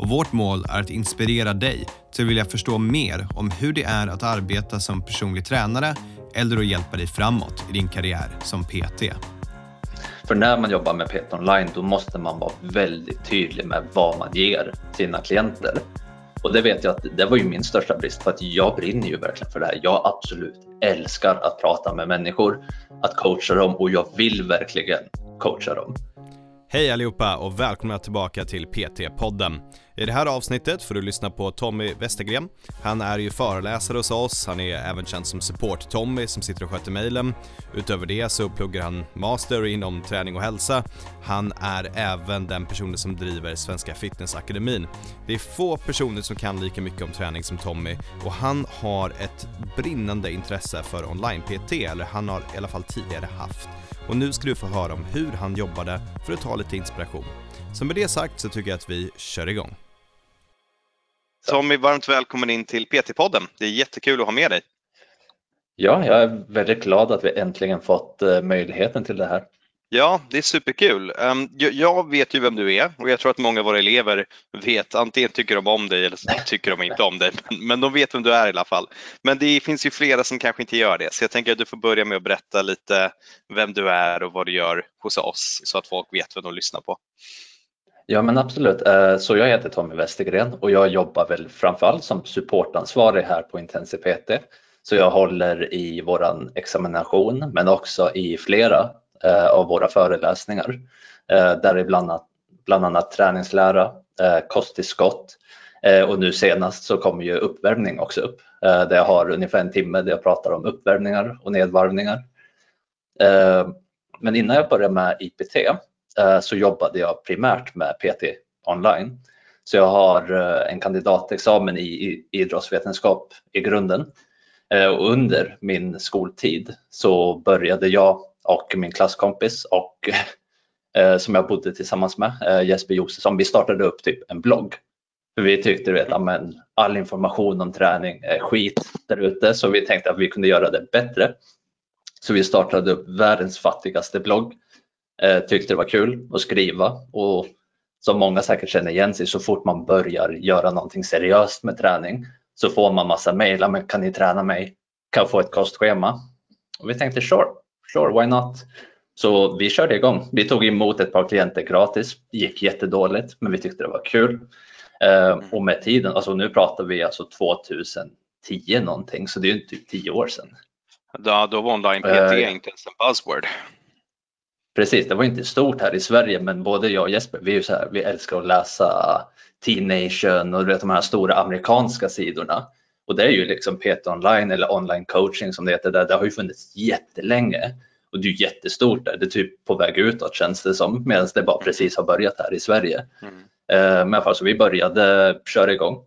och vårt mål är att inspirera dig till att vilja förstå mer om hur det är att arbeta som personlig tränare eller att hjälpa dig framåt i din karriär som PT. För när man jobbar med PT online då måste man vara väldigt tydlig med vad man ger sina klienter. Och det vet jag att det var ju min största brist för att jag brinner ju verkligen för det här. Jag absolut älskar att prata med människor, att coacha dem och jag vill verkligen coacha dem. Hej allihopa och välkomna tillbaka till PT-podden. I det här avsnittet får du lyssna på Tommy Westergren. Han är ju föreläsare hos oss, han är även känd som Support-Tommy som sitter och sköter mejlen. Utöver det så pluggar han master inom träning och hälsa. Han är även den personen som driver Svenska Fitnessakademin. Det är få personer som kan lika mycket om träning som Tommy och han har ett brinnande intresse för online-PT, eller han har i alla fall tidigare haft. Och nu ska du få höra om hur han jobbade för att ta lite inspiration. Så med det sagt så tycker jag att vi kör igång. Tommy, varmt välkommen in till PT-podden. Det är jättekul att ha med dig. Ja, jag är väldigt glad att vi äntligen fått eh, möjligheten till det här. Ja, det är superkul. Ehm, jag vet ju vem du är och jag tror att många av våra elever vet, antingen tycker de om dig eller så tycker de inte om dig, men de vet vem du är i alla fall. Men det finns ju flera som kanske inte gör det, så jag tänker att du får börja med att berätta lite vem du är och vad du gör hos oss så att folk vet vem de lyssnar på. Ja men absolut, ehm, så jag heter Tommy Westergren och jag jobbar väl framförallt som supportansvarig här på Intensiv PT. Så jag håller i våran examination men också i flera Eh, av våra föreläsningar. Eh, där är bland annat, bland annat träningslära, eh, kosttillskott och nu senast så kommer ju uppvärmning också upp. Där jag har ungefär en timme där jag pratar om uppvärmningar och nedvarvningar. Men innan jag började med IPT så jobbade jag primärt med PT online. Så jag har en kandidatexamen i idrottsvetenskap i grunden. Och under min skoltid så började jag och min klasskompis och eh, som jag bodde tillsammans med, eh, Jesper Josefsson, vi startade upp typ en blogg. För vi tyckte vet, all information om träning är skit där ute så vi tänkte att vi kunde göra det bättre. Så vi startade upp världens fattigaste blogg. Eh, tyckte det var kul att skriva och som många säkert känner igen sig så fort man börjar göra någonting seriöst med träning så får man massa mejl, kan ni träna mig? Kan jag få ett kostschema? Och vi tänkte sure, sure, why not? Så vi körde igång. Vi tog emot ett par klienter gratis. Det gick jättedåligt, men vi tyckte det var kul. Eh, och med tiden, alltså nu pratar vi alltså 2010 någonting, så det är ju typ tio år sedan. Då, då var online PT uh, eh. inte ens en buzzword. Precis, det var inte stort här i Sverige, men både jag och Jesper, vi, är så här, vi älskar att läsa T-Nation och vet, de här stora amerikanska sidorna. Och det är ju liksom PT online eller online coaching som det heter där. Det har ju funnits jättelänge och det är jättestort där. Det är typ på väg utåt känns det som medan det bara precis har börjat här i Sverige. Mm. Eh, men i alla fall så vi började köra igång.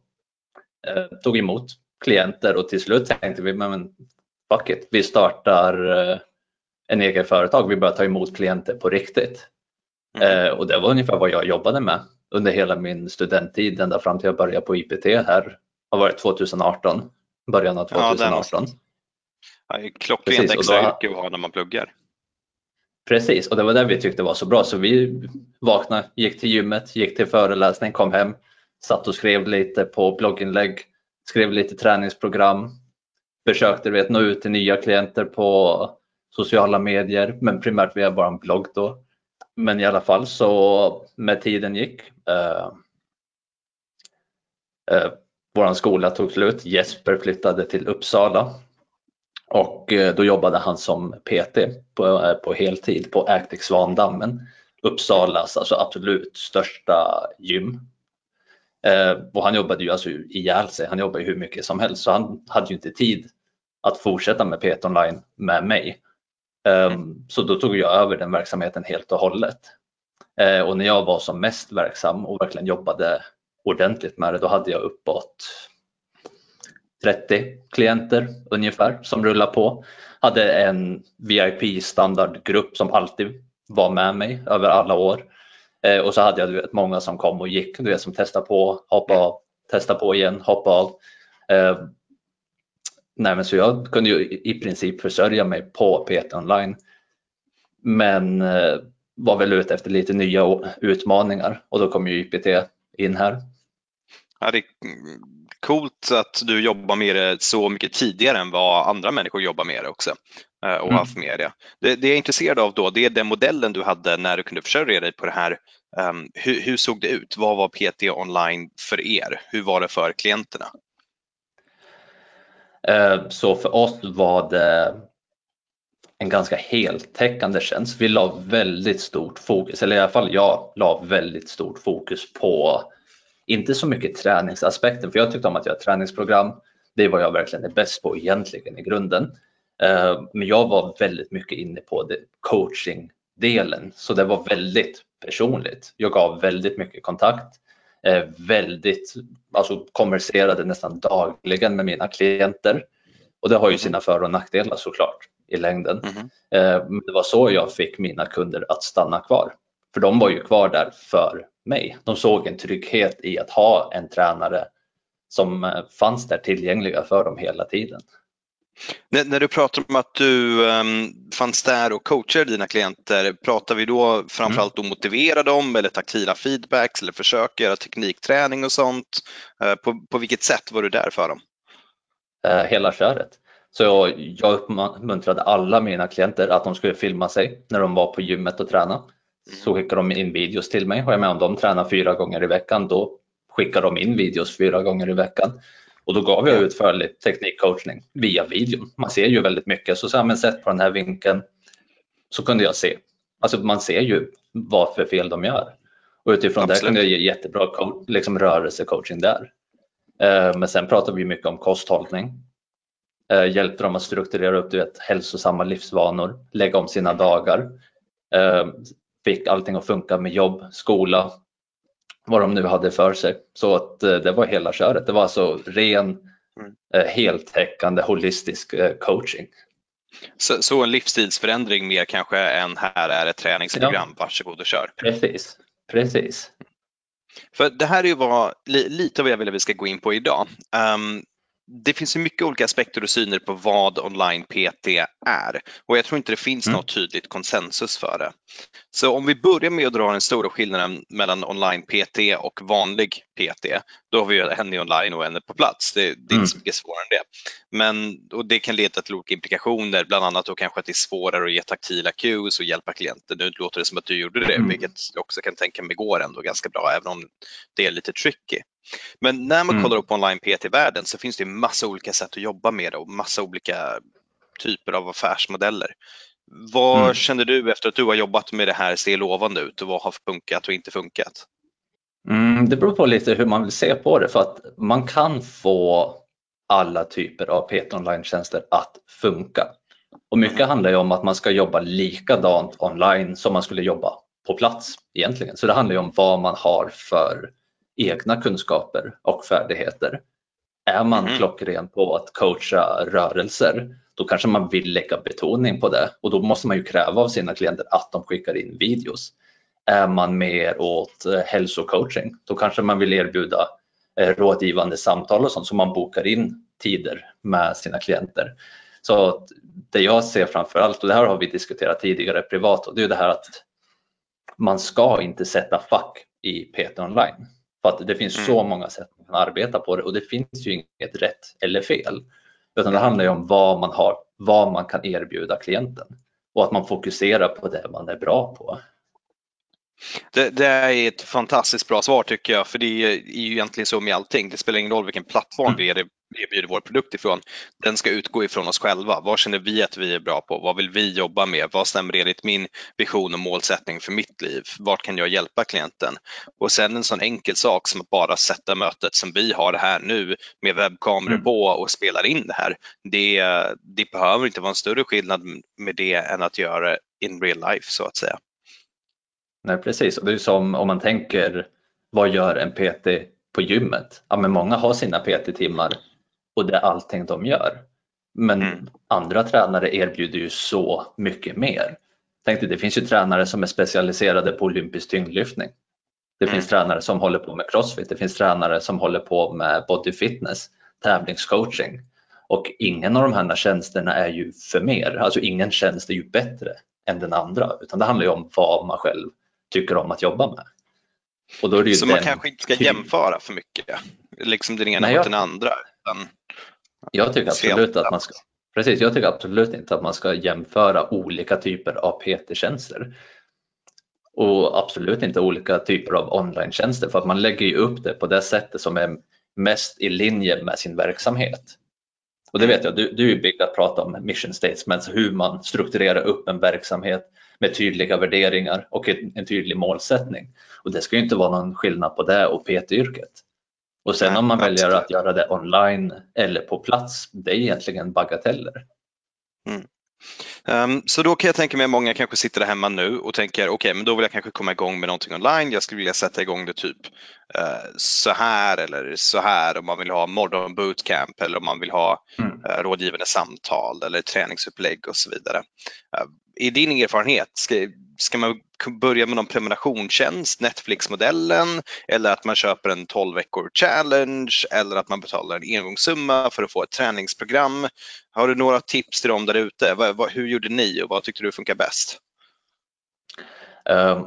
Eh, tog emot klienter och till slut tänkte vi men fuck it, vi startar eh, en egen företag. Vi börjar ta emot klienter på riktigt. Mm. Och det var ungefär vad jag jobbade med under hela min studenttid ända fram till jag började på IPT här har varit 2018, början av 2018. Ja, Klockrent extra yrke att ha när man pluggar. Precis, och det var det vi tyckte var så bra så vi vaknade, gick till gymmet, gick till föreläsning, kom hem, satt och skrev lite på blogginlägg, skrev lite träningsprogram, försökte vet, nå ut till nya klienter på sociala medier, men primärt via vår blogg då. Men i alla fall så med tiden gick eh, eh, vår skola tog slut. Jesper flyttade till Uppsala och eh, då jobbade han som PT på, eh, på heltid på Actic Svandammen, Uppsalas alltså absolut största gym. Eh, och han jobbade ju alltså ihjäl sig, han jobbade ju hur mycket som helst så han hade ju inte tid att fortsätta med PT online med mig. Eh, så då tog jag över den verksamheten helt och hållet. Eh, och när jag var som mest verksam och verkligen jobbade ordentligt med det, då hade jag uppåt 30 klienter ungefär som rullar på. Hade en VIP standardgrupp som alltid var med mig över alla år. Eh, och så hade jag du vet, många som kom och gick, du vet, som testade på, hoppade av, testade på igen, hoppade av. Eh, nej, men så jag kunde ju i princip försörja mig på PT online. Men eh, var väl ute efter lite nya utmaningar och då kom ju IPT in här. Ja, det är coolt att du jobbar med det så mycket tidigare än vad andra människor jobbar med det också eh, och mm. haft med det. det. Det jag är intresserad av då, det är den modellen du hade när du kunde försörja dig på det här. Um, hur, hur, såg det ut? Vad var PT online för er? Hur var det för klienterna? Uh, så för oss var det en ganska heltäckande tjänst. Vi la väldigt stort fokus, eller i alla fall jag la väldigt stort fokus på inte så mycket träningsaspekten, för jag tyckte om att göra träningsprogram. Det är vad jag verkligen är bäst på egentligen i grunden. Eh, men jag var väldigt mycket inne på coaching-delen, så det var väldigt personligt. Jag gav väldigt mycket kontakt, eh, väldigt, alltså konverserade nästan dagligen med mina klienter. Och det har ju sina för och nackdelar såklart i längden. Mm. Men det var så jag fick mina kunder att stanna kvar. För de var ju kvar där för mig. De såg en trygghet i att ha en tränare som eh, fanns där tillgängliga för dem hela tiden. När, när du pratar om att du um, fanns där och coachade dina klienter, pratar vi då framförallt om att motivera dem eller taktila feedbacks eller försöka göra teknikträning och sånt? Uh, på, på vilket sätt var du där för dem? Uh, hela köret. Så jag, jag uppmuntrade alla mina klienter att de skulle filma sig när de var på gymmet och träna. Så skickar de in videos till mig och jag med om de tränar fyra gånger i veckan då skickar de in videos fyra gånger i veckan. Och då gav jag utförlig teknikcoachning via videon. Man ser ju väldigt mycket. Så sa men sätt på den här vinkeln så kunde jag se. Alltså man ser ju vad för fel de gör. Och utifrån Absolut. det kunde jag ge jättebra liksom rörelsecoaching där. Eh, men sen pratar vi mycket om kosthållning. Eh, hjälpte dem att strukturera upp du vet, hälsosamma livsvanor, lägga om sina dagar. Eh, fick allting att funka med jobb, skola, vad de nu hade för sig. Så att eh, det var hela köret. Det var alltså ren, mm. eh, heltäckande, holistisk eh, coaching. Så, så, en livsstilsförändring mer kanske än här är ett träningsprogram, ja. varsågod och kör. Precis, precis. För det här är ju vad, lite av vad jag vill att vi ska gå in på idag. Um, det finns ju mycket olika aspekter och syner på vad online PT är och jag tror inte det finns mm. något tydligt konsensus för det. Så om vi börjar med att dra den stora skillnaden mellan online PT och vanlig PT, då har vi en online och en på plats. Det, det är mm. inte så mycket svårare än det. Men, och det kan leda till olika implikationer, bland annat då kanske att det är svårare att ge taktila cues och hjälpa klienter. Nu låter det som att du gjorde det, mm. vilket jag också kan tänka mig går ändå ganska bra, även om det är lite tricky. Men när man mm. kollar upp online PT-världen så finns det massa olika sätt att jobba med det och massa olika typer av affärsmodeller. Vad mm. känner du efter att du har jobbat med det här ser lovande ut och vad har funkat och inte funkat? Mm, det beror på lite hur man vill se på det för att man kan få alla typer av PT online-tjänster att funka. Och mycket mm. handlar ju om att man ska jobba likadant online som man skulle jobba på plats egentligen. Så det handlar ju om vad man har för egna kunskaper och färdigheter. Är man mm. klockren på att coacha rörelser, då kanske man vill lägga betoning på det och då måste man ju kräva av sina klienter att de skickar in videos. Är man mer åt eh, hälsocoaching, då kanske man vill erbjuda eh, rådgivande samtal och sånt så man bokar in tider med sina klienter. Så det jag ser framför allt, och det här har vi diskuterat tidigare privat, och det är det här att man ska inte sätta fack i PT online. För att det finns mm. så många sätt man kan arbeta på det och det finns ju inget rätt eller fel. Utan det handlar ju om vad man har, vad man kan erbjuda klienten och att man fokuserar på det man är bra på. Det, det, är ett fantastiskt bra svar tycker jag, för det är ju egentligen så med allting. Det spelar ingen roll vilken plattform mm. vi erbjuder vår produkt ifrån. Den ska utgå ifrån oss själva. Vad känner vi att vi är bra på? Vad vill vi jobba med? Vad stämmer enligt min vision och målsättning för mitt liv? Vart kan jag hjälpa klienten? Och sen en sån enkel sak som att bara sätta mötet som vi har här nu med webbkameror mm. på och spelar in det här. Det, det behöver inte vara en större skillnad med det än att göra in real life så att säga. Nej precis, och det är som om man tänker vad gör en PT på gymmet? Ja, men många har sina PT-timmar och det är allting de gör. Men mm. andra tränare erbjuder ju så mycket mer. Tänk dig, det finns ju tränare som är specialiserade på olympisk tyngdlyftning. Det finns mm. tränare som håller på med crossfit, det finns tränare som håller på med body fitness, tävlingscoaching. Och ingen av de här tjänsterna är ju för mer, alltså ingen tjänst är ju bättre än den andra, utan det handlar ju om vad man själv tycker om att jobba med. Och då är det Så man kanske inte ska jämföra för mycket, liksom den ena Nej, mot den andra? Utan... Jag tycker absolut att man ska Precis, jag tycker absolut inte att man ska jämföra olika typer av PT-tjänster och absolut inte olika typer av online-tjänster för att man lägger ju upp det på det sättet som är mest i linje med sin verksamhet. Och det vet jag, du, du är byggd att prata om mission statements, hur man strukturerar upp en verksamhet med tydliga värderingar och en tydlig målsättning. Och det ska ju inte vara någon skillnad på det och PT-yrket. Och sen om man väljer att göra det online eller på plats, det är egentligen bagateller. Mm. Um, så då kan jag tänka mig att många kanske sitter där hemma nu och tänker okej, okay, men då vill jag kanske komma igång med någonting online. Jag skulle vilja sätta igång det typ uh, så här eller så här om man vill ha morgon bootcamp eller om man vill ha mm. uh, rådgivande samtal eller träningsupplägg och så vidare. Uh, i din erfarenhet, ska, ska man börja med någon prenumerationstjänst, Netflix-modellen eller att man köper en 12 veckor challenge eller att man betalar en engångssumma för att få ett träningsprogram? Har du några tips till dem där ute? Hur gjorde ni och vad tyckte du funkar bäst? Um.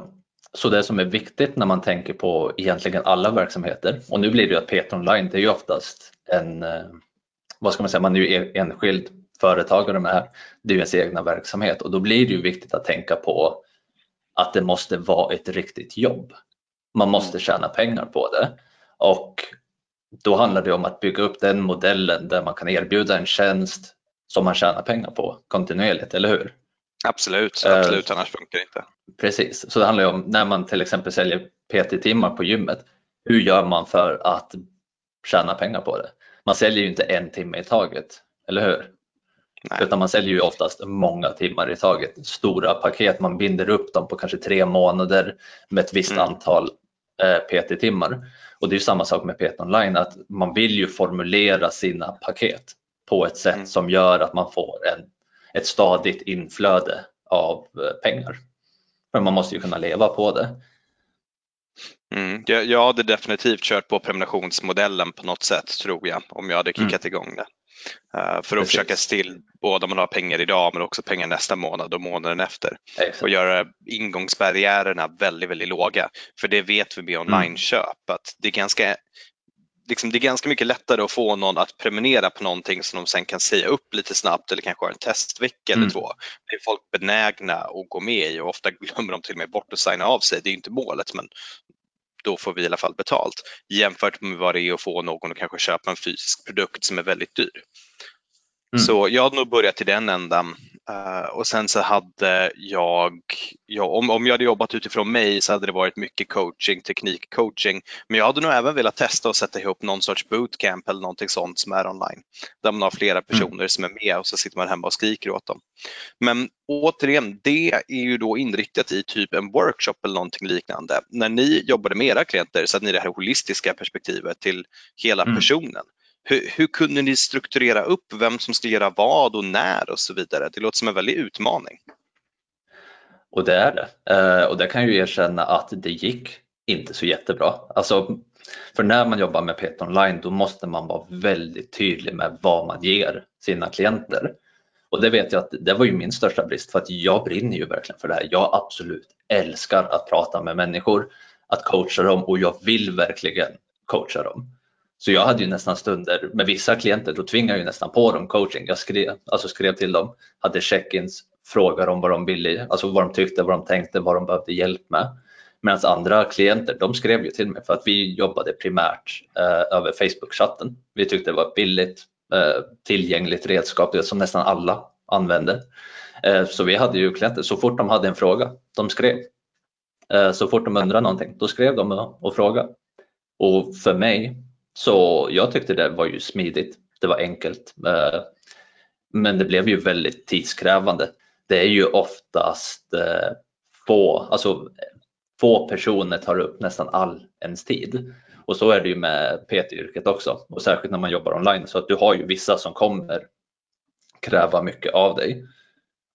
så det som är viktigt när man tänker på egentligen alla verksamheter och nu blir det ju att Peter Online det är ju oftast en, eh, vad ska man säga, man är ju enskild företagare med. Det är ju ens egna verksamhet och då blir det ju viktigt att tänka på att det måste vara ett riktigt jobb. Man måste tjäna pengar på det och då handlar det om att bygga upp den modellen där man kan erbjuda en tjänst som man tjänar pengar på kontinuerligt, eller hur? Absolut, absolut, uh, annars funkar det inte. Precis, så det handlar om när man till exempel säljer PT-timmar på gymmet, hur gör man för att tjäna pengar på det? Man säljer ju inte en timme i taget, eller hur? Nej. Utan man säljer ju oftast många timmar i taget. Stora paket, man binder upp dem på kanske tre månader med ett visst mm. antal eh, PT-timmar. Och det är samma sak med PT online, att man vill ju formulera sina paket på ett sätt mm. som gör att man får en, ett stadigt inflöde av eh, pengar. För man måste ju kunna leva på det. Mm. Jag, jag hade definitivt kört på prenumerationsmodellen på något sätt tror jag om jag hade kickat mm. igång det. Uh, för att Precis. försöka still både om man har pengar idag men också pengar nästa månad och månaden efter. Exakt. Och göra ingångsbarriärerna väldigt, väldigt låga. För det vet vi med mm. online-köp att det är ganska Liksom, det är ganska mycket lättare att få någon att prenumerera på någonting som de sen kan säga upp lite snabbt eller kanske ha en testvecka mm. eller två. Det är folk benägna att gå med i och ofta glömmer de till och med bort att signa av sig. Det är inte målet men då får vi i alla fall betalt jämfört med vad det är att få någon att kanske köpa en fysisk produkt som är väldigt dyr. Mm. Så jag hade nog börjat i den ändan och sen så hade jag, ja, om, om jag hade jobbat utifrån mig så hade det varit mycket coaching, teknikcoaching. Men jag hade nog även velat testa att sätta ihop någon sorts bootcamp eller någonting sånt som är online. Där man har flera mm. personer mm. som är med och så sitter man hemma och skriker åt dem. Men återigen, det är ju då inriktat i typ en workshop eller någonting liknande. När ni jobbade med era klienter så hade ni det här holistiska perspektivet till hela mm. personen. Hur, hur, kunde ni strukturera upp vem som ska göra vad och när och så vidare? Det låter som en väldig utmaning. Och det är det. Eh, och det kan jag ju erkänna att det gick inte så jättebra. Alltså, för när man jobbar med PT online då måste man vara väldigt tydlig med vad man ger sina klienter. Och det vet jag att det var ju min största brist för att jag brinner ju verkligen för det här. Jag absolut älskar att prata med människor, att coacha dem och jag vill verkligen coacha dem. Så jag hade ju nästan stunder med vissa klienter, då tvingade jag ju nästan på dem coaching. Jag skrev, alltså skrev till dem, hade check-ins, frågade om vad de ville, alltså vad de tyckte, vad de tänkte, vad de behövde hjälp med. Medan andra klienter, de skrev ju till mig för att vi jobbade primärt eh, över Facebook-chatten. Vi tyckte det var ett billigt, eh, tillgängligt redskap, det som nästan alla använde. Eh, så vi hade ju klienter, så fort de hade en fråga, de skrev. Eh, så fort de undrade någonting, då skrev de och frågade. Och för mig så jag tyckte det var ju smidigt. Det var enkelt. Eh, men det blev ju väldigt tidskrävande. Det är ju oftast eh, få, alltså få personer tar upp nästan all ens tid. Och så är det ju med PT-yrket också och särskilt när man jobbar online så att du har ju vissa som kommer kräva mycket av dig.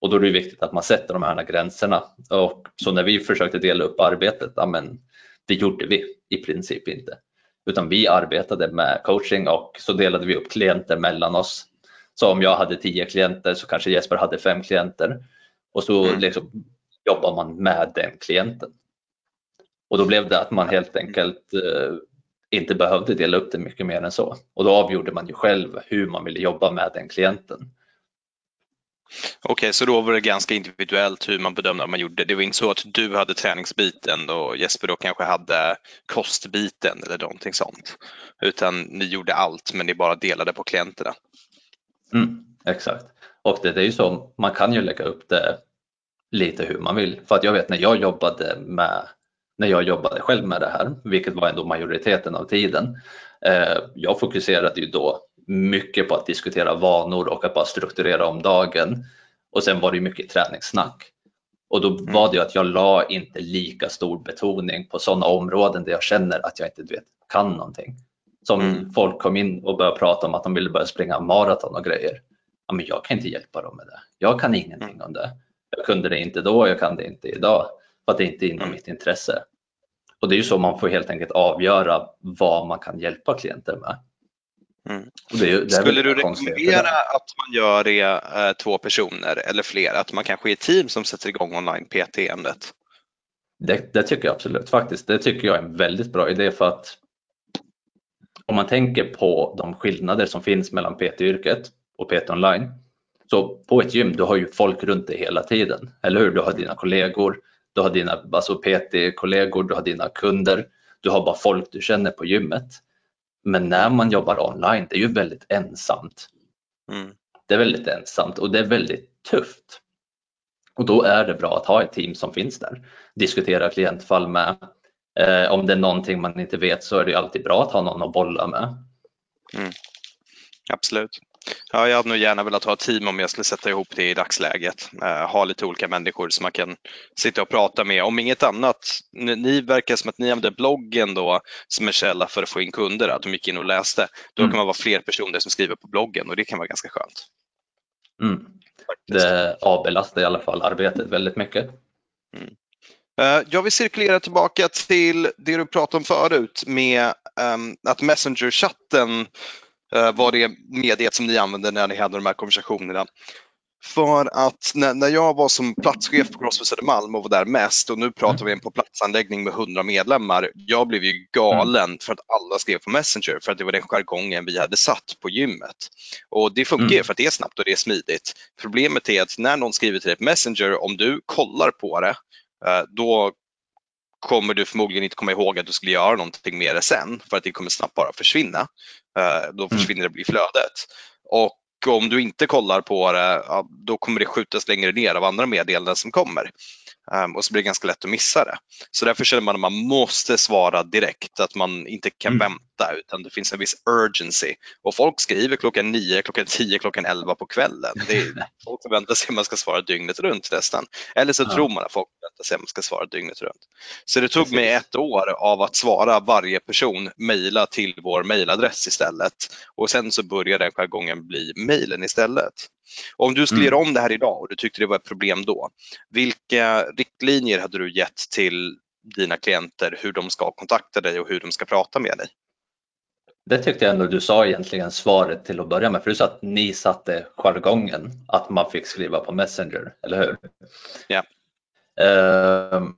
Och då är det viktigt att man sätter de här gränserna. Och så när vi försökte dela upp arbetet, ja, men det gjorde vi i princip inte. Utan vi arbetade med coaching och så delade vi upp klienter mellan oss. Så om jag hade tio klienter så kanske Jesper hade fem klienter och så mm. liksom jobbar man med den klienten. Och då blev det att man helt enkelt eh, inte behövde dela upp det mycket mer än så. Och då avgjorde man ju själv hur man ville jobba med den klienten. Okej, okay, så då var det ganska individuellt hur man bedömde att man gjorde. Det var inte så att du hade träningsbiten och Jesper då kanske hade kostbiten eller någonting sånt. Utan ni gjorde allt men ni bara delade på klienterna. Mm, exakt. Och det, det är ju så, man kan ju lägga upp det lite hur man vill. För att jag vet när jag jobbade med när jag jobbade själv med det här, vilket var ändå majoriteten av tiden. Eh, jag fokuserade ju då mycket på att diskutera vanor och att bara strukturera om dagen. Och sen var det mycket träningssnack. Och då mm. var det ju att jag la inte lika stor betoning på sådana områden där jag känner att jag inte vet, kan någonting. Som mm. folk kom in och började prata om att de ville börja springa maraton och grejer. Ja, men jag kan inte hjälpa dem med det. Jag kan ingenting mm. om det. Jag kunde det inte då, jag kan det inte idag. För att det inte är inom mm. mitt intresse. Och det är ju så man får helt enkelt avgöra vad man kan hjälpa klienter med. Mm. Det, det Skulle du rekommendera att man gör det eh, två personer eller fler? Att man kanske är ett team som sätter igång online PT-ämnet? Det, det, tycker jag absolut faktiskt. Det tycker jag är en väldigt bra idé för att om man tänker på de skillnader som finns mellan PT-yrket och PT online. Så på ett gym, du har ju folk runt dig hela tiden, eller hur? Du har dina kollegor, du har dina alltså PT-kollegor, du har dina kunder, du har bara folk du känner på gymmet. Men när man jobbar online, det är ju väldigt ensamt. Mm. Det är väldigt ensamt och det är väldigt tufft. Och då är det bra att ha ett team som finns där. Diskutera klientfall med. Eh, om det är någonting man inte vet så är det alltid bra att ha någon att bolla med. Mm. Absolut. Ja, jag hade nog gärna velat ha ett team om jag skulle sätta ihop det i dagsläget. Uh, ha lite olika människor som man kan sitta och prata med. Om inget annat, ni, ni verkar som att ni använder bloggen då som en källa för att få in kunder, att de gick in och läste. Då mm. kan man vara fler personer som skriver på bloggen och det kan vara ganska skönt. Mm. Det avbelastar i alla fall arbetet väldigt mycket. Mm. Uh, jag vill cirkulera tillbaka till det du pratade om förut med um, att Messenger-chatten Eh, var det mediet som ni använde när ni hade de här konversationerna. För att när, när jag var som platschef på Crossfit Södermalm och var där mest och nu pratar vi en på platsanläggning med 100 medlemmar. Jag blev ju galen mm. för att alla skrev på Messenger för att det var den jargongen vi hade satt på gymmet. Och det funkar mm. för att det är snabbt och det är smidigt. Problemet är att när någon skriver till dig på Messenger, om du kollar på det, eh, då kommer du förmodligen inte komma ihåg att du skulle göra någonting med det sen för att det kommer snabbt bara försvinna. Eh, då mm. försvinner det i flödet. Och om du inte kollar på det, då kommer det skjutas längre ner av andra meddelanden som kommer. Um, och så blir det ganska lätt att missa det. Så därför känner man att man måste svara direkt, att man inte kan mm. vänta utan det finns en viss urgency. Och folk skriver klockan 9, klockan 10, klockan 11 på kvällen. Det är, folk förväntar sig att man ska svara dygnet runt nästan. Eller så ja. tror man att folk förväntar sig att man ska svara dygnet runt. Så det tog Precis. mig ett år av att svara varje person, mejla till vår mejladress istället. Och sen så började den jargongen bli mejlen istället. Om du skulle mm. göra om det här idag och du tyckte det var ett problem då, vilka riktlinjer hade du gett till dina klienter hur de ska kontakta dig och hur de ska prata med dig? Det tyckte jag ändå du sa egentligen svaret till att börja med, för du sa att ni satte jargongen att man fick skriva på Messenger, eller hur? Ja. Uh,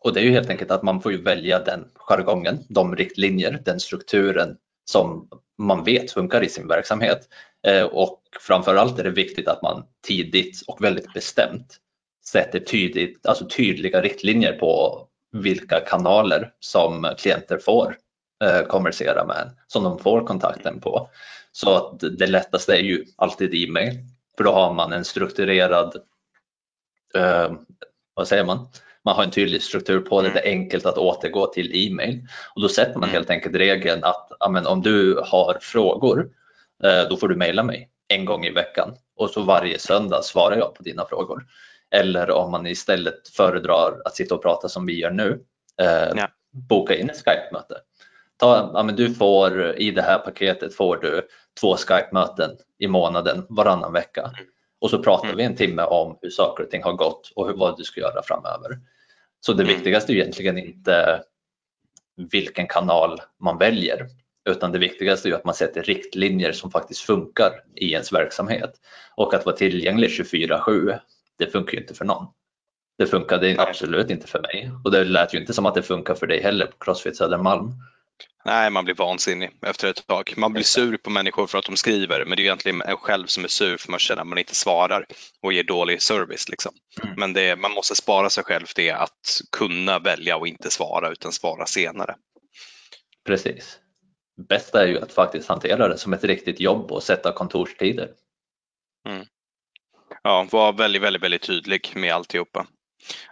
och det är ju helt enkelt att man får ju välja den jargongen, de riktlinjer, den strukturen som man vet funkar i sin verksamhet. Uh, och framförallt är det viktigt att man tidigt och väldigt bestämt sätter tydligt, alltså tydliga riktlinjer på vilka kanaler som klienter får eh, konversera med, som de får kontakten på. Så att det lättaste är ju alltid e-mail, för då har man en strukturerad, eh, vad säger man, man har en tydlig struktur på det, det är enkelt att återgå till e-mail och då sätter man mm. helt enkelt regeln att amen, om du har frågor, eh, då får du mejla mig en gång i veckan och så varje söndag svarar jag på dina frågor. Eller om man istället föredrar att sitta och prata som vi gör nu, eh, ja. boka in ett Skype-möte. ta, ja, men du får i det här paketet får du två Skype-möten i månaden varannan vecka och så pratar vi en timme om hur saker och ting har gått och hur, vad du ska göra framöver. Så det Mm. viktigaste är egentligen inte vilken kanal man väljer utan det viktigaste är att man sätter riktlinjer som faktiskt funkar i ens verksamhet och att vara tillgänglig 24-7 det funkar ju inte för någon. Det funkade Nej. absolut inte för mig och det lät ju inte som att det funkar för dig heller på Crossfit Södermalm. Nej, man blir vansinnig efter ett tag. Man blir sur på människor för att de skriver, men det är egentligen en själv som är sur för man känner att man inte svarar och ger dålig service. Liksom. Mm. Men det, man måste spara sig själv det att kunna välja och inte svara utan svara senare. Precis. Bästa är ju att faktiskt hantera det som ett riktigt jobb och sätta kontorstider. Ja, var väldigt, väldigt, väldigt tydlig med alltihopa.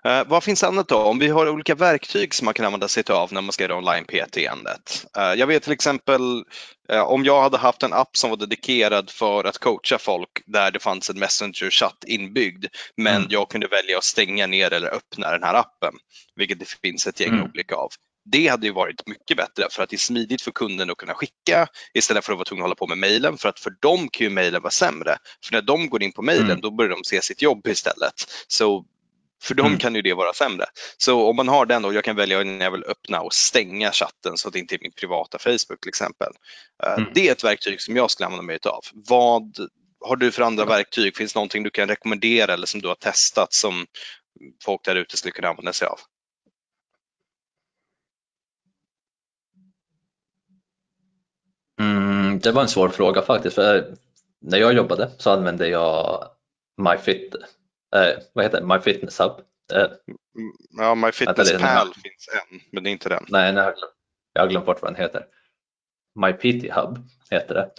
Eh, vad finns annat då? Om vi har olika verktyg som man kan använda sig av när man ska göra online-PT-andet. Eh, jag vet till exempel eh, om jag hade haft en app som var dedikerad för att coacha folk där det fanns en Messenger-chatt inbyggd men Mm. jag kunde välja att stänga ner eller öppna den här appen, vilket det finns ett gäng Mm. olika av. Det hade ju varit mycket bättre för att det är smidigt för kunden att kunna skicka istället för att vara tvungen att hålla på med mejlen för att för dem kan ju mejlen vara sämre. För när de går in på mejlen Mm. då börjar de se sitt jobb istället. Så för dem Mm. kan ju det vara sämre. Så om man har den då, jag kan välja när jag vill öppna och stänga chatten så att det inte är min privata Facebook till exempel. Eh, Mm. Det är ett verktyg som jag skulle använda mig av. Vad har du för andra verktyg? Finns det någonting du kan rekommendera eller som du har testat som folk där ute skulle kunna använda sig av? Det var en svår fråga faktiskt. För när jag jobbade så använde jag MyFit, eh, vad heter det? MyFitnessHub. Eh, Mm, Ja, MyFitnessPal finns en, men det är inte den. nej, nej, jag har glömt bort vad den heter. MyPT Hub heter det.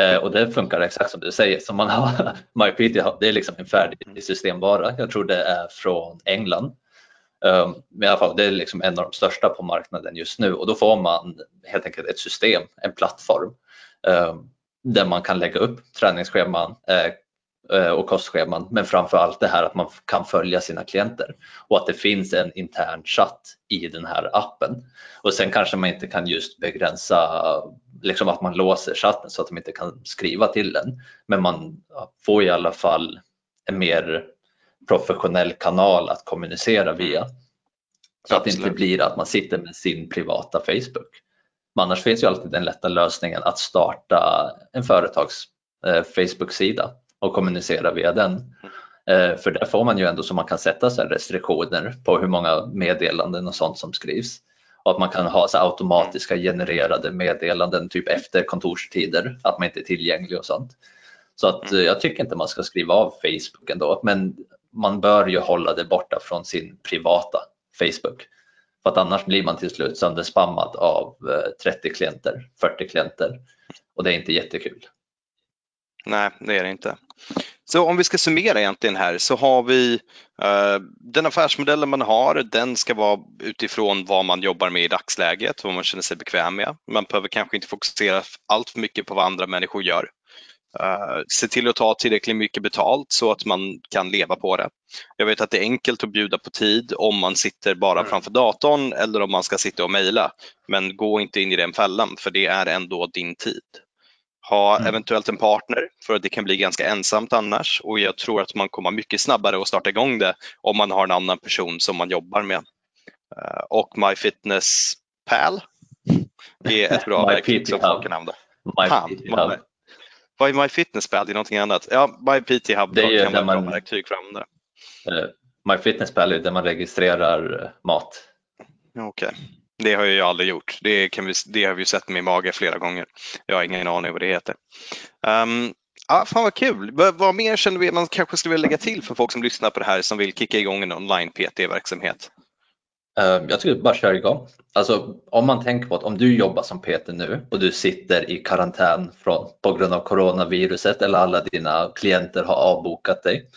Eh, och det funkar exakt som du säger. Så man har MyPT Hub, det är liksom en färdig systemvara. Jag tror det är från England. Ehm, men i alla fall, det är liksom en av de största på marknaden just nu och då får man helt enkelt ett system, en plattform ehm, där man kan lägga upp träningsscheman eh, eh, och kostscheman men framför allt det här att man kan följa sina klienter och att det finns en intern chatt i den här appen. Och sen kanske man inte kan just begränsa liksom att man låser chatten så att de inte kan skriva till den. Men man får i alla fall en mer professionell kanal att kommunicera via. Så att det inte Absolut. blir att man sitter med sin privata Facebook. Men annars finns ju alltid den lätta lösningen att starta en företags eh, Facebook-sida och kommunicera via den. Eh, för där får man ju ändå så man kan sätta så här restriktioner på hur många meddelanden och sånt som skrivs. Och att man kan ha så automatiska genererade meddelanden typ efter kontorstider, att man inte är tillgänglig och sånt. Så att eh, jag tycker inte man ska skriva av Facebook ändå, men man bör ju hålla det borta från sin privata Facebook. För att annars blir man till slut sönderspammad av eh, 30 klienter, 40 klienter och det är inte jättekul. Nej, det är det inte. Så om vi ska summera egentligen här så har vi eh, den affärsmodellen man har, den ska vara utifrån vad man jobbar med i dagsläget, vad man känner sig bekväm med. Man behöver kanske inte fokusera allt för mycket på vad andra människor gör. Uh, se till att ta tillräckligt mycket betalt så att man kan leva på det. Jag vet att det är enkelt att bjuda på tid om man sitter bara Mm. framför datorn eller om man ska sitta och mejla. Men gå inte in i den fällan för det är ändå din tid. Ha Mm. eventuellt en partner för att det kan bli ganska ensamt annars och jag tror att man kommer mycket snabbare att starta igång det om man har en annan person som man jobbar med. Uh, och MyFitnessPal är ett bra verktyg som folk kan använda. Fan, MyPT vad- är MyFitnessPal? Det är någonting annat. Ja, MyPT Hub Det är kan vara där ett bra man- verktyg för att använda. MyFitnessPal är där man registrerar eh, mat. Okej, det har jag aldrig gjort. Det, kan vi, det har vi sett med mage flera gånger. Jag har ingen aning vad det heter. Um, ja, fan vad kul. Vad, vad mer känner vi man kanske skulle vilja lägga till för folk som lyssnar på det här som vill kicka igång en online PT-verksamhet? Eh, Jag tycker bara kör igång. Alltså om man tänker på att om du jobbar som PT nu och du sitter i karantän från, på grund av coronaviruset eller alla dina klienter har avbokat dig.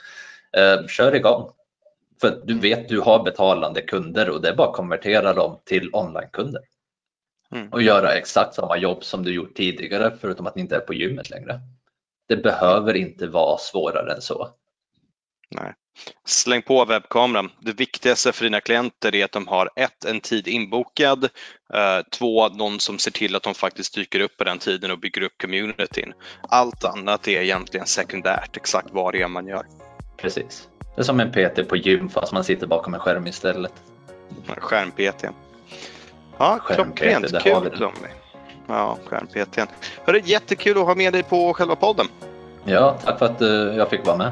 Eh, kör igång. För du vet du har betalande kunder och det är bara att konvertera dem till onlinekunder. Mm. Och göra exakt samma jobb som du gjort tidigare förutom att ni inte är på gymmet längre. Det behöver inte vara svårare än så. Nej. Släng på webbkameran. Det viktigaste för dina klienter är att de har ett, en tid inbokad, eh, två, någon som ser till att de faktiskt dyker upp på den tiden och bygger upp communityn. Allt annat är egentligen sekundärt, exakt vad det är man gör. Precis. Det är som en PT på gym fast man sitter bakom en skärm istället. Skärm-PT. Ja, klockrent. Kul. Tommy. Ja, skärm-PT. Hörru, jättekul att ha med dig på själva podden. Ja, tack för att eh, jag fick vara med.